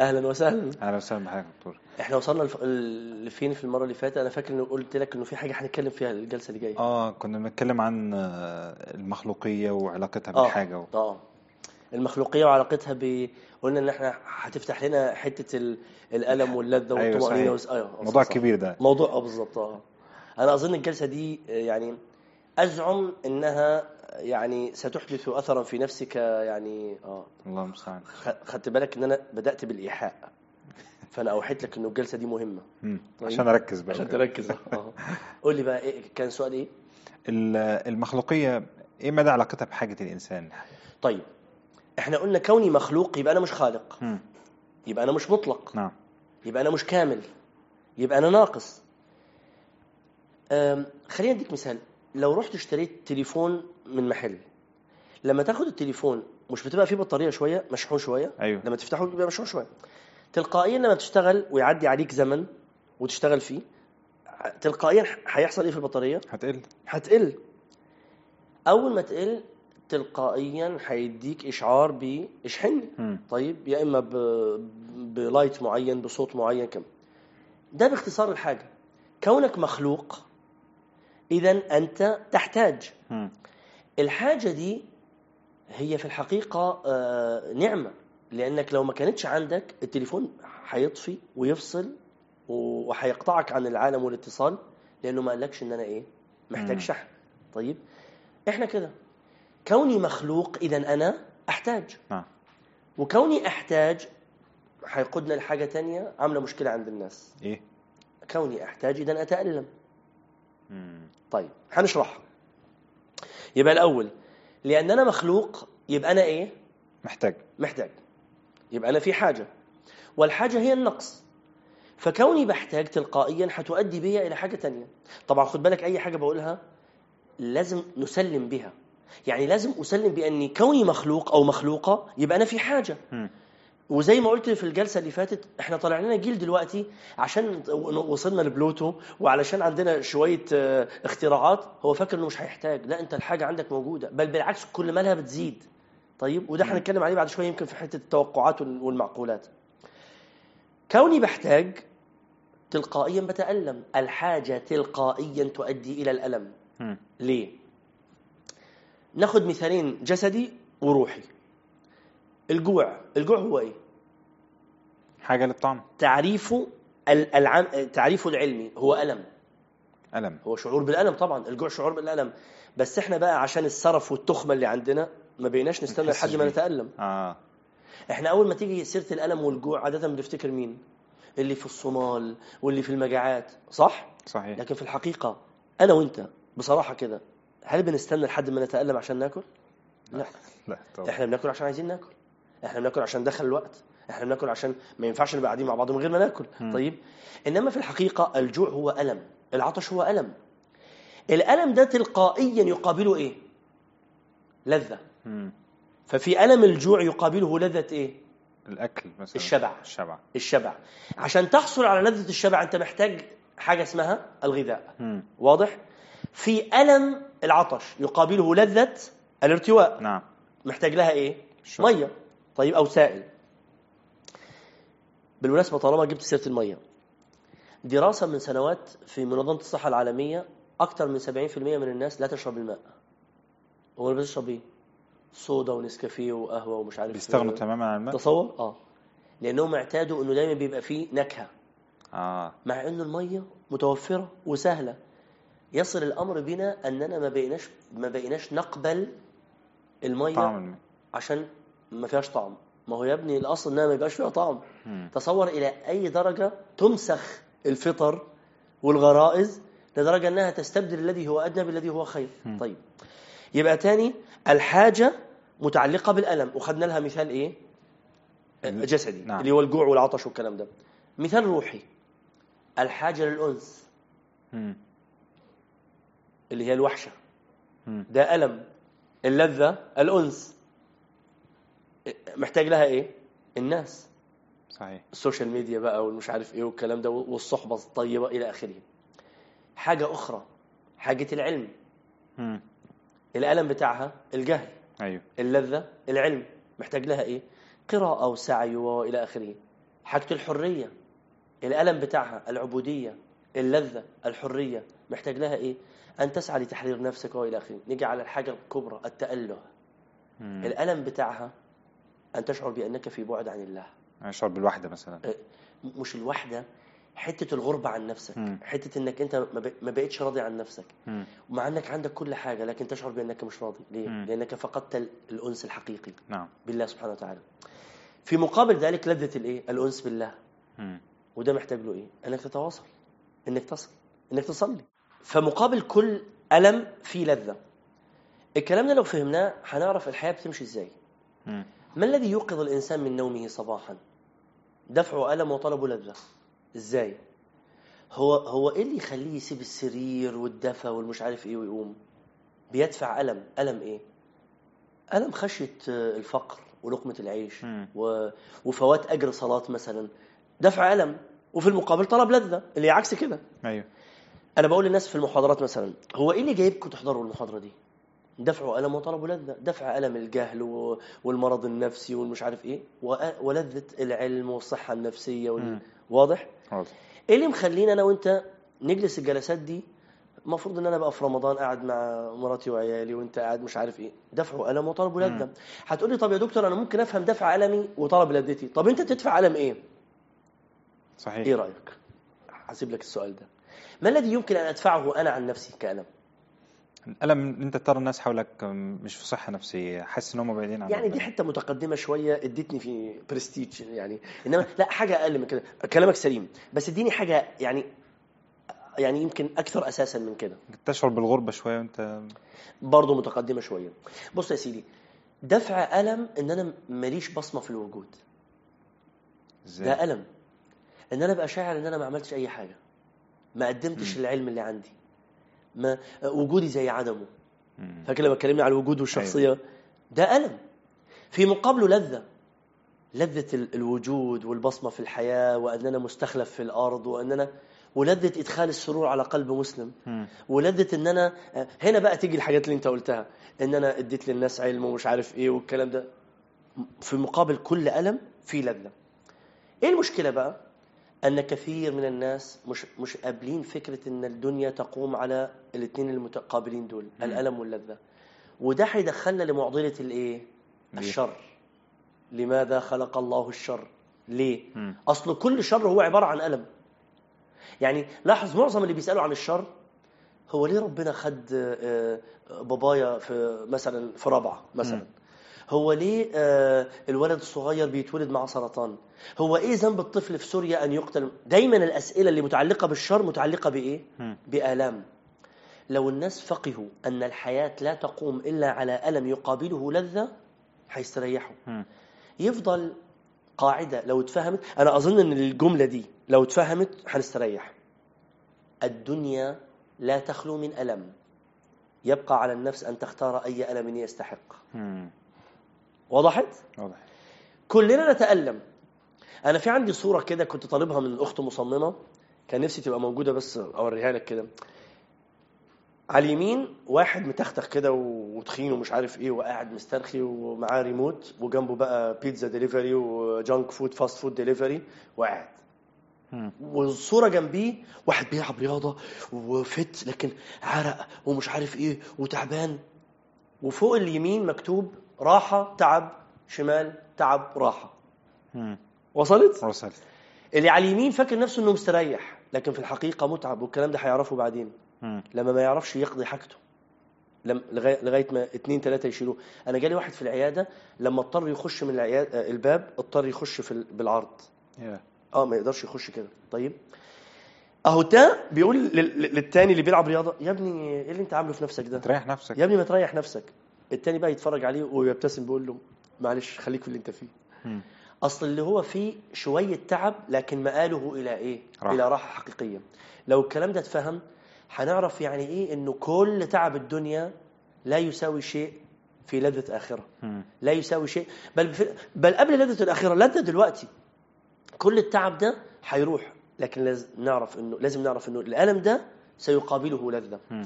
أهلا وسهلا. أهلا وسهلا بحضرتك يا دكتور. إحنا وصلنا لف- لفين في المرة اللي فاتت؟ أنا فاكر إني قلت لك إنه في حاجة هنتكلم فيها الجلسة اللي جاية. آه كنا بنتكلم عن آه، المخلوقية وعلاقتها آه بالحاجة و... آه. المخلوقية وعلاقتها ب قلنا إن إحنا هتفتح لنا حتة ال- الألم واللذة أيوه والطمأنينة والس- أيوه موضوع صح. كبير ده. موضوع آه بالظبط آه. أنا أظن الجلسة دي آه، يعني أزعم إنها يعني ستحدث اثرا في نفسك يعني آه الله المستعان. خدت بالك إن أنا بدأت بالإيحاء فأنا أوحيت لك انه الجلسة دي مهمة. مم. طيب. عشان أركز بقى. عشان تركز. آه. قول لي بقى إيه كان سؤال إيه؟ ال- المخلوقية إيه مدى علاقتها بحاجة الإنسان؟ طيب إحنا قلنا كوني مخلوق يبقى أنا مش خالق. مم. يبقى أنا مش مطلق. نعم. يبقى أنا مش كامل. يبقى أنا ناقص. خلينا أديك مثال. لو رحت اشتريت تليفون من محل لما تاخد التليفون مش بتبقى فيه بطارية شوية مشحون شوية؟ أيوه. لما تفتحه بيبقى مشحون شوية. تلقائيا لما تشتغل ويعدي عليك زمن وتشتغل فيه تلقائيا هيحصل إيه في البطارية؟ هتقل. هتقل. أول ما تقل تلقائيا هيديك إشعار باشحني. طيب يا إما ب... بلايت معين بصوت معين كم. ده باختصار الحاجة. كونك مخلوق اذا أنت تحتاج. مم. الحاجة دي هي في الحقيقة آه، نعمة. لأنك لو ما كانتش عندك التليفون هيطفي ويفصل وهيقطعك عن العالم والاتصال لأنه ما قالكش إن أنا إيه؟ محتاج. شحن. طيب إحنا كده. كوني مخلوق اذا أنا أحتاج. نعم وكوني أحتاج هيقودنا لحاجة تانية عاملة مشكلة عند الناس. إيه؟ كوني أحتاج اذا أتألم. مم. طيب هنشرحها يبقى الأول لأن أنا مخلوق يبقى أنا إيه؟ محتاج. محتاج. يبقى أنا في حاجة. والحاجة هي النقص. فكوني بحتاج تلقائيا هتؤدي بيا إلى حاجة تانية. طبعا خد بالك أي حاجة بقولها لازم نسلم بها يعني لازم أسلم بأني كوني مخلوق أو مخلوقة يبقى أنا في حاجة. مم. وزي ما قلت في الجلسة اللي فاتت إحنا طالع لنا جيل دلوقتي عشان وصلنا لبلوتو وعلشان عندنا شوية آه، اختراعات هو فاكر إنه مش هيحتاج. لا أنت الحاجة عندك موجودة. بل بالعكس كل مالها بتزيد. طيب وده هنتكلم عليه بعد شوية يمكن في حتة التوقعات وال- والمعقولات. كوني بحتاج تلقائيا بتألم. الحاجة تلقائيا تؤدي إلى الألم. ليه؟ ناخد مثالين جسدي وروحي. الجوع. الجوع هو إيه؟ حاجة للطعم. تعريفه ال- العام تعريفه العلمي هو ألم. ألم. هو شعور بالألم طبعا. الجوع شعور بالألم بس إحنا بقى عشان السرف والتخمة اللي عندنا ما بقيناش نستنى لحد ما بيه. نتألم. آه. إحنا أول ما تيجي سيرة الألم والجوع عادة بنفتكر مين؟ اللي في الصومال واللي في المجاعات. صح؟ صحيح. لكن في الحقيقة أنا وأنت بصراحة كده هل بنستنى لحد ما نتألم عشان ناكل؟ لا لا طبعا. إحنا بناكل عشان عايزين ناكل. إحنا بناكل عشان دخل الوقت إحنا بناكل عشان ما ينفعش نبقى قاعدين مع بعض من غير ما ناكل. مم. طيب إنما في الحقيقة الجوع هو ألم العطش هو ألم. الألم ده تلقائيا يقابله إيه؟ لذة. مم. ففي ألم الجوع يقابله لذة إيه؟ الأكل مثلا. الشبع. الشبع. الشبع. عشان تحصل على لذة الشبع أنت محتاج حاجة اسمها الغذاء. مم. واضح؟ في ألم العطش يقابله لذة الارتواء. نعم. محتاج لها إيه؟ الشرب. مية. طيب أو سائل. بالمناسبة طالما جبت سيرة المية دراسة من سنوات في منظمة الصحة العالمية أكثر من 70% من الناس لا تشرب الماء. هو اللي بيشرب إيه؟ صودا ونسكافيه وقهوة ومش عارف بيستغنوا إيه. تماما عن الماء؟ تصور؟ آه. لأنهم اعتادوا إنه دايما بيبقى فيه نكهة. آه. مع إنه المية متوفرة وسهلة. يصل الأمر بنا أننا ما بقيناش ما بقيناش نقبل المية طعم الماء. عشان ما فيهاش طعم. ما هو يا ابني الأصل إنها ما يبقاش فيها طعم. تصور إلى أي درجة تمسخ الفطر والغرائز لدرجة إنها تستبدل الذي هو أدنى بالذي هو خير. مم. طيب. يبقى تاني الحاجة متعلقة بالألم. وخدنا لها مثال إيه؟ جسدي نعم. اللي هو الجوع والعطش والكلام ده. مثال روحي. الحاجة للانس. اللي هي الوحشة. مم. ده ألم. اللذة. الانس محتاج لها إيه؟ الناس. صحيح. ال social media بقى والمش عارف إيه والكلام ده والصحبة الطيبة إلى آخره. حاجة أخرى حاجة العلم. مم. الألم بتاعها الجهل. أيوه. اللذة العلم. محتاج لها إيه؟ قراءة وسعي وإلى آخره. حاجة الحرية. الألم بتاعها العبودية. اللذة الحرية. محتاج لها إيه؟ أن تسعى لتحرير نفسك وإلى آخره. نيجي على الحاجة الكبرى التأله. الألم بتاعها أن تشعر بأنك في بعد عن الله. اشعر بالوحدة مثلا. مش الوحدة حتة الغربة عن نفسك مم. حتة إنك أنت ما بقتش راضي عن نفسك. مم. ومع إنك عندك كل حاجة لكن تشعر بأنك مش راضي. ليه؟ مم. لأنك فقدت ال- الأنس الحقيقي. نعم. بالله سبحانه وتعالى. في مقابل ذلك لذة الإيه؟ الأنس بالله. مم. وده محتاج له إيه؟ إنك تتواصل. إنك تصل. إنك تصلي. فمقابل كل ألم في لذة. الكلام ده لو فهمناه هنعرف الحياة بتمشي إزاي. مم. ما الذي يوقظ الإنسان من نومه صباحا؟ دفع الم وطلب لذة. إزاي؟ هو هو إيه اللي يخليه يسيب السرير والدفى والمش عارف إيه ويقوم؟ بيدفع ألم. ألم إيه؟ ألم خشية آه، الفقر ولقمة العيش. و... وفوات أجر صلاة مثلا. دفع ألم. وفي المقابل طلب لذة. اللي عكس كده. أيوه. أنا بقول للناس في المحاضرات مثلا هو إيه اللي جايبكم تحضروا المحاضرة دي؟ دفع ألم وطلب لذة. دفع ألم الجهل والمرض النفسي والمش عارف وأ- ولذة العلم والصحة النفسية وال... واضح؟ واضح. إيه اللي مخلينا أنا وأنت نجلس الجلسات دي؟ المفروض إن أنا بقى في رمضان قاعد مع مراتي وعيالي وأنت قاعد مش عارف إيه. دفع ألم وطلب لذة. هتقول لي طب يا دكتور أنا ممكن أفهم دفع ألمي وطلب لذتي. طب أنت تدفع ألم إيه؟ صحيح. إيه رأيك؟ هسيب لك السؤال ده. ما الذي يمكن أن أدفعه أنا عن نفسي كألم؟ الألم إن أنت ترى الناس حولك مش في صحة نفسية حاسس إن هم بعيدين عن يعني دي. حتة متقدمة شوية ادتني في برستيج يعني. إنما لا حاجة أقل من كده. كلامك سليم. بس اديني حاجة يعني يعني يمكن أكثر أساسا من كده. تشعر بالغربة شوية وأنت برضه متقدمة شوية. بص يا سيدي دفع ألم إن أنا ماليش بصمة في الوجود. إزاي؟ ده ألم. إن أنا ابقى شاعر إن أنا ما عملتش أي حاجة. ما قدمتش مم. العلم اللي عندي. ما وجودي زي عدمه. فاكر لما اتكلمنا على الوجود والشخصية. ده ألم. في مقابله لذة. لذة ال- الوجود والبصمة في الحياة وان أنا مستخلف في الأرض وان أنا ولذة إدخال السرور على قلب مسلم. مم. ولذة ان أنا هنا بقى تيجي الحاجات اللي أنت قلتها. ان أنا اديت للناس علم ومش عارف إيه والكلام ده. في مقابل كل ألم في لذة. إيه المشكلة بقى؟ أن كثير من الناس مش مش قابلين فكرة أن الدنيا تقوم على الاثنين المتقابلين دول مم. الألم واللذة وده هيدخلنا لمعضلة الإيه ليه؟ الشر لماذا خلق الله الشر ليه مم. أصل كل شر هو عبارة عن ألم يعني لاحظ معظم اللي بيسألوا عن الشر هو ليه ربنا خد آه، آه، بابايا في مثلا في رابعة مثلا مم. هو ليه آه، الولد الصغير بيتولد معاه سرطان؟ هو إيه ذنب الطفل في سوريا أن يقتل؟ دايما الأسئلة اللي متعلقة بالشر متعلقة بإيه. بآلام. لو الناس فقهوا أن الحياة لا تقوم إلا على ألم يقابله لذة هيستريحوا. يفضل قاعدة لو اتفهمت أنا أظن أن الجملة دي لو اتفهمت هنستريح الدنيا لا تخلو من ألم. يبقى على النفس أن تختار أي ألم يستحق. وضحت؟ واضح. كلنا نتألم. أنا في عندي صورة كده كنت طالبها من أخت مصممة. كان نفسي تبقى موجودة بس أوريها لك كده. على اليمين واحد متختخ كده وتخين ومش عارف إيه وقاعد مسترخي ومعاه ريموت وجنبه بقى بيتزا delivery و junk food fast food delivery وقاعد. والصورة جنبيه واحد بيلعب رياضة وفت لكن عرق ومش عارف إيه وتعبان. وفوق اليمين مكتوب راحة تعب شمال تعب راحة. مم. وصلت؟ وصلت. اللي على اليمين فاكر نفسه إنه مستريح لكن في الحقيقة متعب والكلام ده هيعرفه بعدين. مم. لما ما يعرفش يقضي حاجته. لم لغايه لغاية ما اتنين تلاتة يشيلوه. أنا جالي واحد في العيادة لما اضطر يخش من العياده الباب اضطر يخش في ال- بالعرض. يا. آه ما يقدرش يخش كده. طيب. أهو ده بيقول لل- لل- للتاني اللي بيلعب رياضة يا ابني إيه اللي أنت عامله في نفسك ده؟ تريح نفسك. يا ابني ما تريح نفسك. التاني بقى يتفرج عليه ويبتسم بيقول له معلش خليك في اللي انت فيه. اصل اللي هو فيه شوية تعب لكن مآله إلى إيه راحة. إلى راحة حقيقية لو الكلام ده اتفهم هنعرف يعني إيه إنه كل تعب الدنيا لا يساوي شيء في لذة آخرة. لا يساوي شيء بل في بل قبل لذة الآخرة لذة دلوقتي كل التعب ده هيروح لكن لازم نعرف إنه لازم نعرف إنه الألم ده سيقابله لذة مم.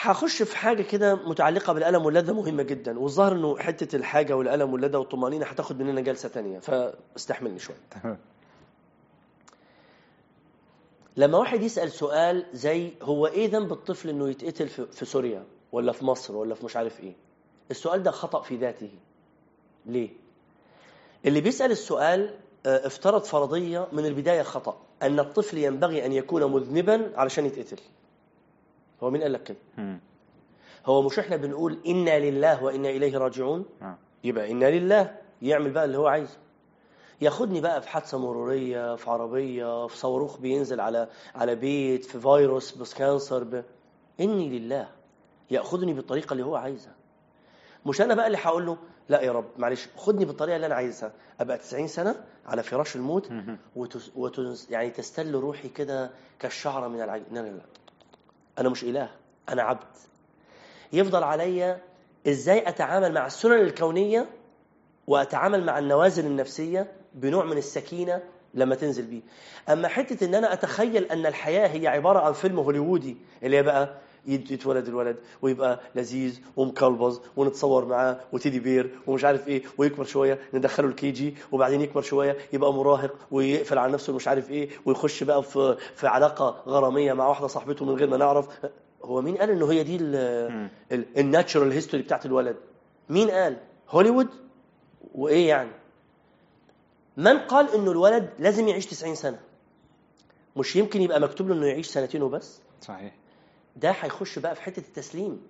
هخش في حاجة كده متعلقة بالألم واللذة مهمة جدا والظاهر إنه حتة الحاجة والألم واللذة والطمأنينة هتاخد مننا جلسة تانية فاستحملني شوية. لما واحد يسأل سؤال زي هو إيه ذنب الطفل إنه يتقتل في في سوريا ولا في مصر ولا في مش عارف إيه؟ السؤال ده خطأ في ذاته. ليه؟ اللي بيسأل السؤال آه، افترض فرضية من البداية خطأ أن الطفل ينبغي أن يكون مذنبا علشان يتقتل. هو مين قال لك كده. هو مش إحنا بنقول إنا لله وإنا إليه راجعون؟ آه. يبقى إنا لله يعمل بقى اللي هو عايزه. ياخدني بقى في حادثة مرورية في عربية في صاروخ بينزل على على بيت في فيروس بس cancer ب... إني لله. ياخذني بالطريقة اللي هو عايزها. مش أنا بقى اللي هقول له لا يا رب معلش خدني بالطريقة اللي أنا عايزها. أبقى 90 سنة على فراش الموت. وتس... وتس... يعني تستل روحي كده كالشعرة من العجين لا لا لا. أنا مش إله أنا عبد. يفضل عليا إزاي أتعامل مع السنن الكونية وأتعامل مع النوازل النفسية بنوع من السكينة لما تنزل بيه. أما حتة إن أنا أتخيل أن الحياة هي عبارة عن فيلم هوليوودي اللي بقى يتولد الولد ويبقى لذيذ ومكلبز ونتصور معاه و teddy bear ومش عارف إيه ويكبر شوية ندخله ال KG وبعدين يكبر شوية يبقى مراهق ويقفل على نفسه مش عارف إيه ويخش بقى في في علاقة غرامية مع واحدة صاحبته من غير ما نعرف. هو مين قال إنه هي دي الناتشرال هيستوري بتاعت الولد؟ مين قال؟ هوليوود؟ وإيه يعني؟ من قال إنه الولد لازم يعيش 90 سنة؟ مش يمكن يبقى مكتوب له إنه يعيش سنتين وبس؟ صحيح. ده هيخش بقى في حتة التسليم.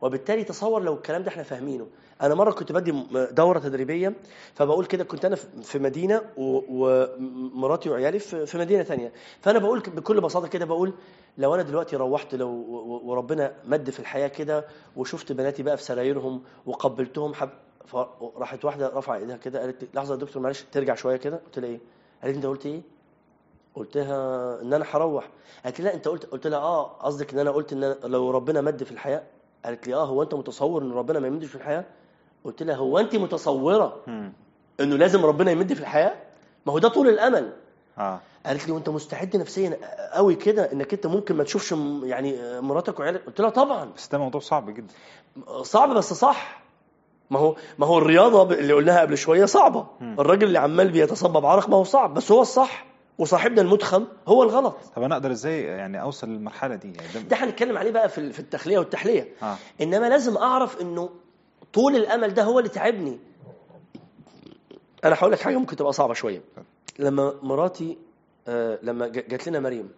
وبالتالي تصور لو الكلام ده إحنا فاهمينه. أنا مرة كنت بدي دورة تدريبية فبقول كده كنت أنا في- مدينة ومراتي وعيالي في مدينة تانية. فأنا بقول بكل بساطة كده بقول لو أنا دلوقتي روحت لو وربنا مد في الحياة كده وشفت بناتي بقى في سرايرهم وقبلتهم حب راحت واحدة رفع إيدها كده قالت لي لحظة يا دكتور معلش ترجع شوية كده. قلت لها إيه؟ قالت لي أنت قلت إيه؟ قلت لها إن أنا هروح قالت لي لا أنت قلت قلت لها آه قصدك إن أنا قلت إن أنا لو ربنا مد في الحياة؟ قالت لي آه هو أنت متصور إن ربنا ما يمدش في الحياة؟ قلت لها هو أنت متصورة. إنه لازم ربنا يمد في الحياة؟ ما هو ده طول الأمل. آه. قالت لي وأنت مستعد نفسيا قوي كده إنك أنت ممكن ما تشوفش يعني مراتك وعيالك؟ قلت لها طبعا. بس ده موضوع صعب جدا. صعب بس صح. ما هو ما هو الرياضة اللي قلناها قبل شوية صعبة. الراجل اللي عمال بيتصبب عرق ما هو صعب بس هو الصح. وصاحبنا المدخن هو الغلط. طب أنا أقدر إزاي يعني أوصل للمرحلة دي؟ يعني ده هنتكلم عليه بقى في في التخلية والتحلية. آه. إنما لازم أعرف إنه طول الأمل ده هو اللي تعبني. أنا هقول لك حاجة ممكن تبقى صعبة شوية. لما مراتي آه، لما جات لنا مريم.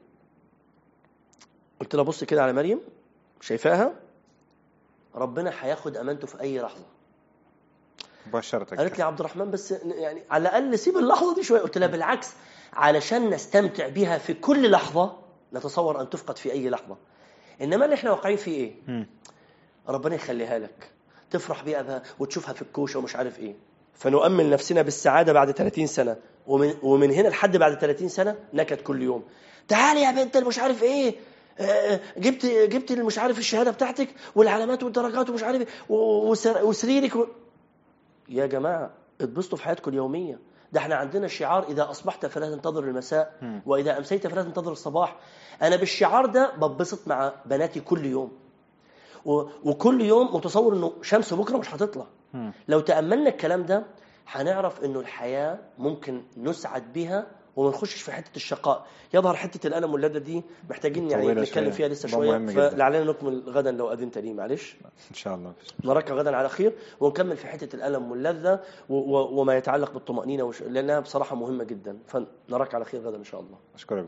قلت لها بص كده على مريم شايفاها؟ ربنا هياخد أمانته في أي لحظة. مباشرة قالت لي عبد الرحمن بس يعني على الأقل سيب اللحظة دي شوية. قلت لها بالعكس علشان نستمتع بيها في كل لحظة نتصور أن تفقد في أي لحظة. إنما اللي إحنا واقعين فيه مم. ربنا يخليها لك. تفرح بيها وتشوفها في الكوشة ومش عارف إيه. فنؤمن نفسنا بالسعادة بعد 30 سنة. ومن ومن هنا لحد بعد 30 سنة نكد كل يوم. تعالي يا بنت اللي مش عارف إيه. آه، جبت جبت اللي مش عارف الشهادة بتاعتك والعلامات والدرجات ومش عارف وسر- وسريرك و... يا جماعة اتبسطوا في حياتكم اليومية. ده إحنا عندنا شعار إذا أصبحت فلا تنتظر المساء. وإذا أمسيت فلا تنتظر الصباح أنا بالشعار ده بتبسط مع بناتي كل يوم وكل يوم متصور إنه شمس بكرة مش هتطلع. لو تأملنا الكلام ده هنعرف إنه الحياة ممكن نسعد بها وما نخشش في حتة الشقاء. يظهر حتة الألم واللذة دي محتاجين يعني نتكلم. فيها لسه شوية. فلعلنا نكمل غدا لو أذنت لي معلش. إن شاء الله. نراك غدا على خير ونكمل في حتة الألم واللذة وما يتعلق بالطمأنينة وش... لأنها بصراحة مهمة جدا. فنراك على خير غدا إن شاء الله. أشكرك.